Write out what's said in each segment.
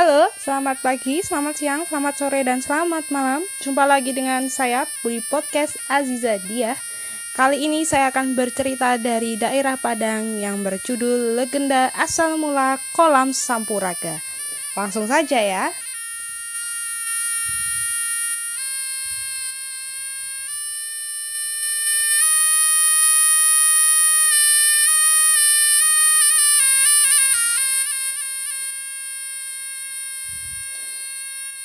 Halo, selamat pagi, selamat siang, selamat sore, dan selamat malam. Jumpa lagi dengan saya di podcast Aziza Dia. Kali ini saya akan bercerita dari daerah Padang yang berjudul Legenda Asal Mula Kolam Sampuraga. Langsung saja ya.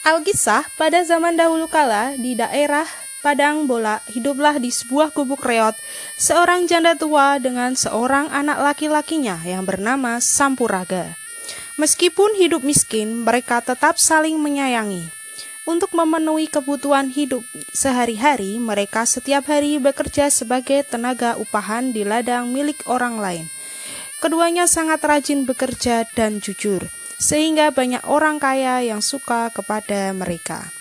Alkisah, pada zaman dahulu kala di daerah Padang Bola hiduplah di sebuah gubuk reot seorang janda tua dengan seorang anak laki-lakinya yang bernama Sampuraga. Meskipun hidup miskin, mereka tetap saling menyayangi. Untuk memenuhi kebutuhan hidup sehari-hari, mereka setiap hari bekerja sebagai tenaga upahan di ladang milik orang lain. Keduanya sangat rajin bekerja dan jujur sehingga banyak orang kaya yang suka kepada mereka.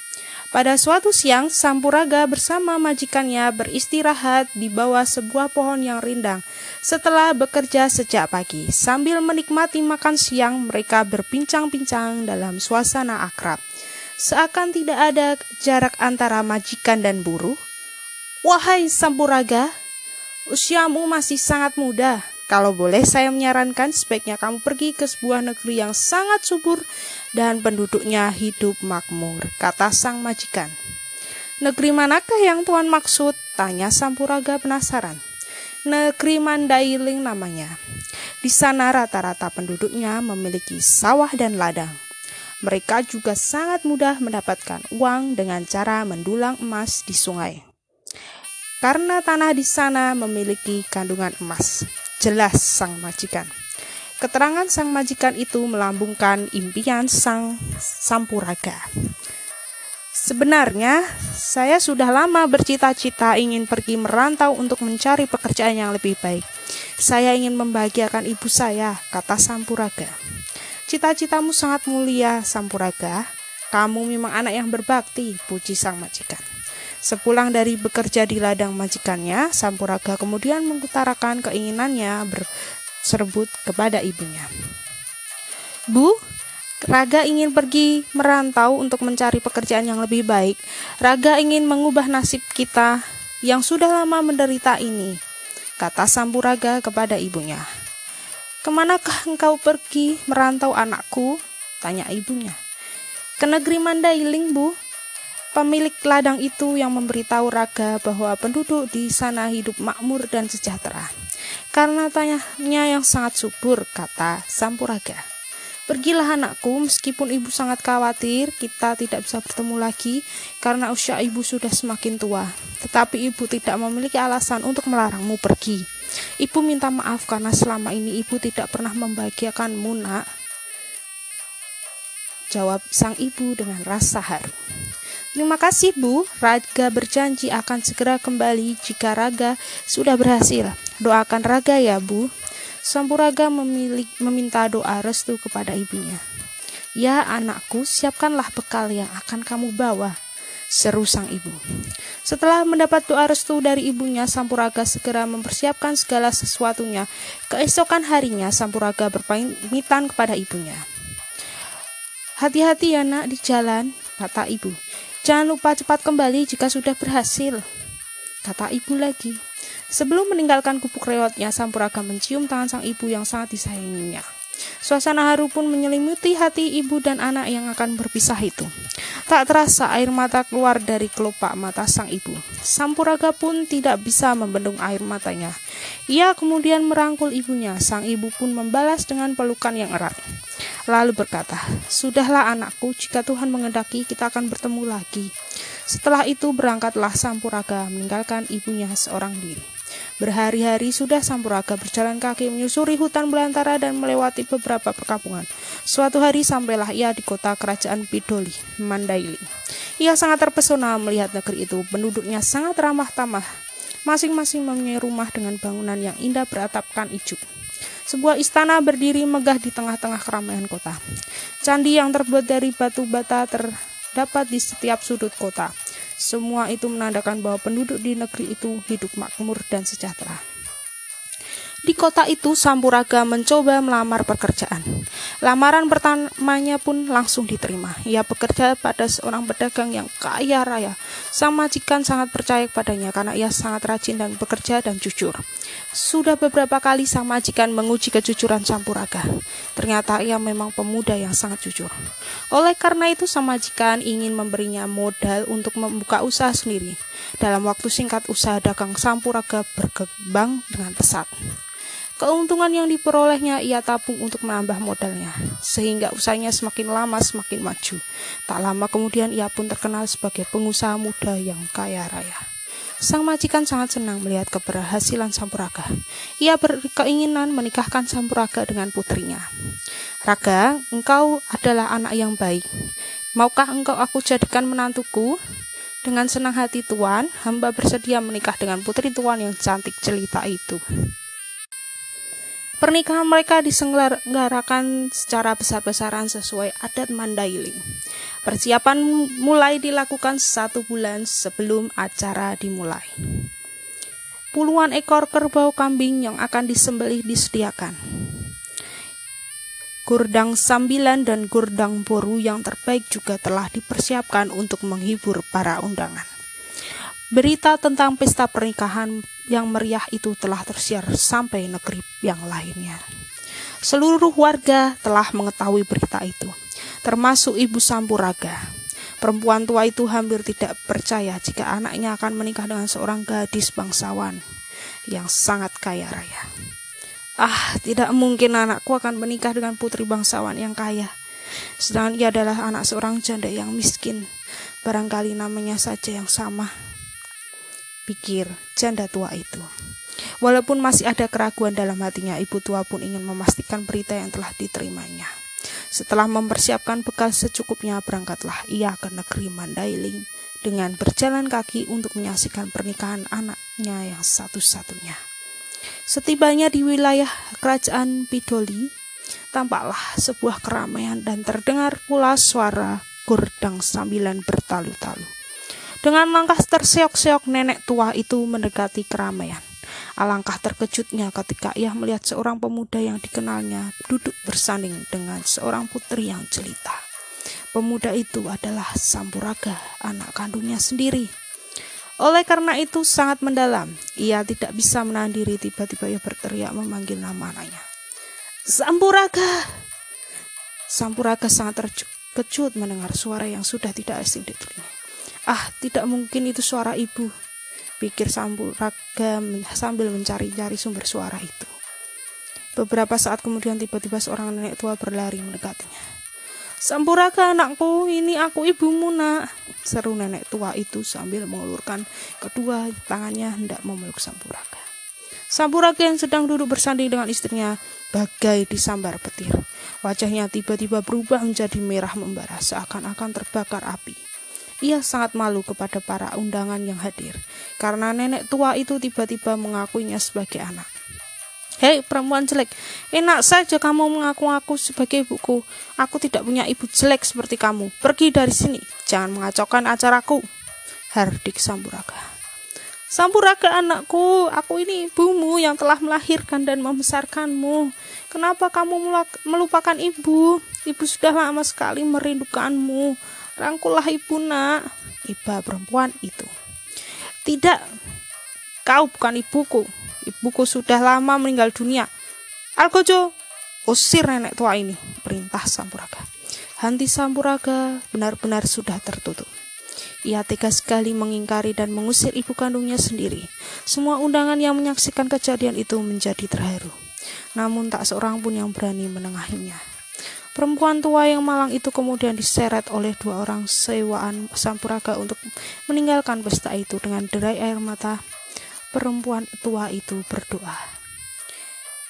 Pada suatu siang, Sampuraga bersama majikannya beristirahat di bawah sebuah pohon yang rindang. Setelah bekerja sejak pagi, sambil menikmati makan siang, mereka berbincang-bincang dalam suasana akrab. Seakan tidak ada jarak antara majikan dan buruh. Wahai Sampuraga, usiamu masih sangat muda. Kalau boleh saya menyarankan sebaiknya kamu pergi ke sebuah negeri yang sangat subur dan penduduknya hidup makmur, kata sang majikan. Negeri manakah yang Tuhan maksud? Tanya Sampuraga penasaran. Negeri Mandailing namanya. Di sana rata-rata penduduknya memiliki sawah dan ladang. Mereka juga sangat mudah mendapatkan uang dengan cara mendulang emas di sungai. Karena tanah di sana memiliki kandungan emas jelas sang majikan. Keterangan sang majikan itu melambungkan impian sang sampuraga. Sebenarnya, saya sudah lama bercita-cita ingin pergi merantau untuk mencari pekerjaan yang lebih baik. Saya ingin membahagiakan ibu saya, kata Sampuraga. Cita-citamu sangat mulia, Sampuraga. Kamu memang anak yang berbakti, puji sang majikan. Sepulang dari bekerja di ladang majikannya, Sampuraga kemudian mengutarakan keinginannya berserbut kepada ibunya. Bu, Raga ingin pergi merantau untuk mencari pekerjaan yang lebih baik. Raga ingin mengubah nasib kita yang sudah lama menderita ini, kata Sampuraga kepada ibunya. Ke manakah engkau pergi merantau anakku? Tanya ibunya. Ke negeri Mandailing, Bu, Pemilik ladang itu yang memberitahu Raga bahwa penduduk di sana hidup makmur dan sejahtera. Karena tanyanya yang sangat subur, kata Sampuraga. Pergilah anakku, meskipun ibu sangat khawatir kita tidak bisa bertemu lagi karena usia ibu sudah semakin tua. Tetapi ibu tidak memiliki alasan untuk melarangmu pergi. Ibu minta maaf karena selama ini ibu tidak pernah membahagiakanmu, nak. Jawab sang ibu dengan rasa haru. Terima kasih Bu, Raga berjanji akan segera kembali jika Raga sudah berhasil. Doakan Raga ya Bu. Sampuraga memilih, meminta doa restu kepada ibunya. Ya anakku, siapkanlah bekal yang akan kamu bawa. Seru sang ibu. Setelah mendapat doa restu dari ibunya, Sampuraga segera mempersiapkan segala sesuatunya. Keesokan harinya, Sampuraga berpamitan kepada ibunya. Hati-hati ya nak di jalan, kata ibu. Jangan lupa cepat kembali jika sudah berhasil, kata ibu lagi. Sebelum meninggalkan gubuk reotnya, Sampuraga mencium tangan sang ibu yang sangat disayanginya. Suasana haru pun menyelimuti hati ibu dan anak yang akan berpisah itu. Tak terasa air mata keluar dari kelopak mata sang ibu. Sampuraga pun tidak bisa membendung air matanya. Ia kemudian merangkul ibunya. Sang ibu pun membalas dengan pelukan yang erat lalu berkata, Sudahlah anakku, jika Tuhan mengendaki kita akan bertemu lagi. Setelah itu berangkatlah Sampuraga meninggalkan ibunya seorang diri. Berhari-hari sudah Sampuraga berjalan kaki menyusuri hutan belantara dan melewati beberapa perkampungan. Suatu hari sampailah ia di kota kerajaan Bidoli, Mandaili. Ia sangat terpesona melihat negeri itu, penduduknya sangat ramah tamah. Masing-masing mempunyai rumah dengan bangunan yang indah beratapkan ijuk. Sebuah istana berdiri megah di tengah-tengah keramaian kota. Candi yang terbuat dari batu bata terdapat di setiap sudut kota. Semua itu menandakan bahwa penduduk di negeri itu hidup makmur dan sejahtera. Di kota itu, Sampuraga mencoba melamar pekerjaan. Lamaran pertamanya pun langsung diterima. Ia bekerja pada seorang pedagang yang kaya raya. Sang majikan sangat percaya kepadanya karena ia sangat rajin dan bekerja dan jujur. Sudah beberapa kali sang majikan menguji kejujuran Sampuraga. Ternyata ia memang pemuda yang sangat jujur. Oleh karena itu, sang majikan ingin memberinya modal untuk membuka usaha sendiri. Dalam waktu singkat, usaha dagang Sampuraga berkembang dengan pesat. Keuntungan yang diperolehnya ia tabung untuk menambah modalnya, sehingga usahanya semakin lama semakin maju. Tak lama kemudian ia pun terkenal sebagai pengusaha muda yang kaya raya. Sang majikan sangat senang melihat keberhasilan Sampuraga. Ia berkeinginan menikahkan Sampuraga dengan putrinya. Raga, engkau adalah anak yang baik. Maukah engkau aku jadikan menantuku? Dengan senang hati Tuan, hamba bersedia menikah dengan putri Tuan yang cantik jelita itu. Pernikahan mereka diselenggarakan secara besar-besaran sesuai adat Mandailing. Persiapan mulai dilakukan satu bulan sebelum acara dimulai. Puluhan ekor kerbau kambing yang akan disembelih disediakan. Gurdang sambilan dan gurdang boru yang terbaik juga telah dipersiapkan untuk menghibur para undangan. Berita tentang pesta pernikahan yang meriah itu telah tersiar sampai negeri yang lainnya. Seluruh warga telah mengetahui berita itu, termasuk Ibu Sampuraga. Perempuan tua itu hampir tidak percaya jika anaknya akan menikah dengan seorang gadis bangsawan yang sangat kaya raya. Ah, tidak mungkin anakku akan menikah dengan putri bangsawan yang kaya. Sedangkan ia adalah anak seorang janda yang miskin. Barangkali namanya saja yang sama pikir janda tua itu. Walaupun masih ada keraguan dalam hatinya, ibu tua pun ingin memastikan berita yang telah diterimanya. Setelah mempersiapkan bekal secukupnya, berangkatlah ia ke negeri Mandailing dengan berjalan kaki untuk menyaksikan pernikahan anaknya yang satu-satunya. Setibanya di wilayah kerajaan Pidoli, tampaklah sebuah keramaian dan terdengar pula suara gordang sambilan bertalu-talu. Dengan langkah terseok-seok nenek tua itu mendekati keramaian. Alangkah terkejutnya ketika ia melihat seorang pemuda yang dikenalnya duduk bersanding dengan seorang putri yang jelita. Pemuda itu adalah Sampuraga, anak kandungnya sendiri. Oleh karena itu sangat mendalam, ia tidak bisa menahan diri tiba-tiba ia berteriak memanggil nama anaknya. Sampuraga! Sampuraga sangat terkejut mendengar suara yang sudah tidak asing di telinga. Ah, tidak mungkin itu suara ibu, pikir Sampuraga sambil mencari-cari sumber suara itu. Beberapa saat kemudian tiba-tiba seorang nenek tua berlari mendekatinya. Sampuraga anakku, ini aku ibumu nak. Seru nenek tua itu sambil mengulurkan kedua tangannya hendak memeluk Sampuraga. Sampuraga yang sedang duduk bersanding dengan istrinya bagai disambar petir. Wajahnya tiba-tiba berubah menjadi merah membara seakan-akan terbakar api. Ia sangat malu kepada para undangan yang hadir karena nenek tua itu tiba-tiba mengakuinya sebagai anak. Hei perempuan jelek, enak saja kamu mengaku-ngaku sebagai ibuku. Aku tidak punya ibu jelek seperti kamu. Pergi dari sini, jangan mengacaukan acaraku. Hardik Sampuraga. Sampuraga anakku, aku ini ibumu yang telah melahirkan dan membesarkanmu. Kenapa kamu melupakan ibu? Ibu sudah lama sekali merindukanmu. Rangkullah ibu nak, iba perempuan itu. Tidak, kau bukan ibuku. Ibuku sudah lama meninggal dunia. Algojo, usir nenek tua ini, perintah Sampuraga. Hanti Sampuraga benar-benar sudah tertutup. Ia tega sekali mengingkari dan mengusir ibu kandungnya sendiri. Semua undangan yang menyaksikan kejadian itu menjadi terharu. Namun tak seorang pun yang berani menengahinya. Perempuan tua yang malang itu kemudian diseret oleh dua orang sewaan Sampuraga untuk meninggalkan pesta itu dengan derai air mata. Perempuan tua itu berdoa.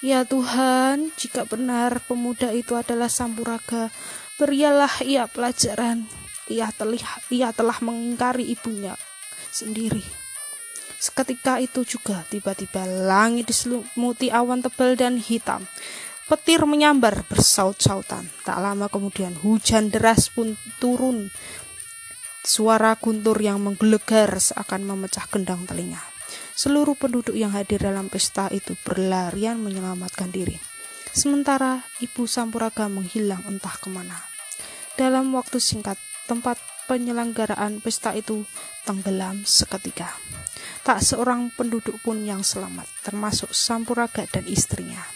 Ya Tuhan, jika benar pemuda itu adalah Sampuraga, berialah ia pelajaran. Ia telah, ia telah mengingkari ibunya sendiri. Seketika itu juga tiba-tiba langit diselimuti awan tebal dan hitam. Petir menyambar bersaut-sautan. Tak lama kemudian hujan deras pun turun. Suara guntur yang menggelegar seakan memecah gendang telinga. Seluruh penduduk yang hadir dalam pesta itu berlarian menyelamatkan diri. Sementara ibu Sampuraga menghilang entah ke mana. Dalam waktu singkat, tempat penyelenggaraan pesta itu tenggelam seketika. Tak seorang penduduk pun yang selamat, termasuk Sampuraga dan istrinya.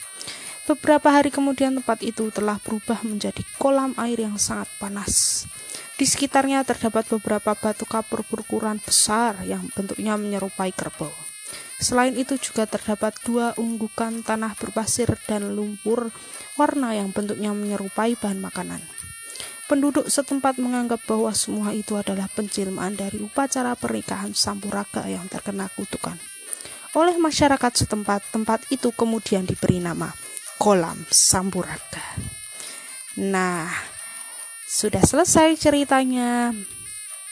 Beberapa hari kemudian tempat itu telah berubah menjadi kolam air yang sangat panas. Di sekitarnya terdapat beberapa batu kapur berukuran besar yang bentuknya menyerupai kerbau. Selain itu juga terdapat dua unggukan tanah berpasir dan lumpur warna yang bentuknya menyerupai bahan makanan. Penduduk setempat menganggap bahwa semua itu adalah pencilmaan dari upacara pernikahan Sampuraga yang terkena kutukan. Oleh masyarakat setempat, tempat itu kemudian diberi nama Kolam Sampuraga. Nah, sudah selesai ceritanya.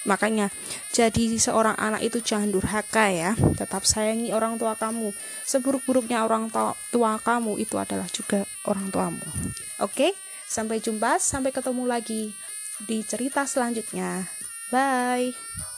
Makanya, jadi seorang anak itu jangan durhaka ya. Tetap sayangi orang tua kamu. Seburuk-buruknya orang tua kamu itu adalah juga orang tuamu. Oke, sampai jumpa, sampai ketemu lagi di cerita selanjutnya. Bye.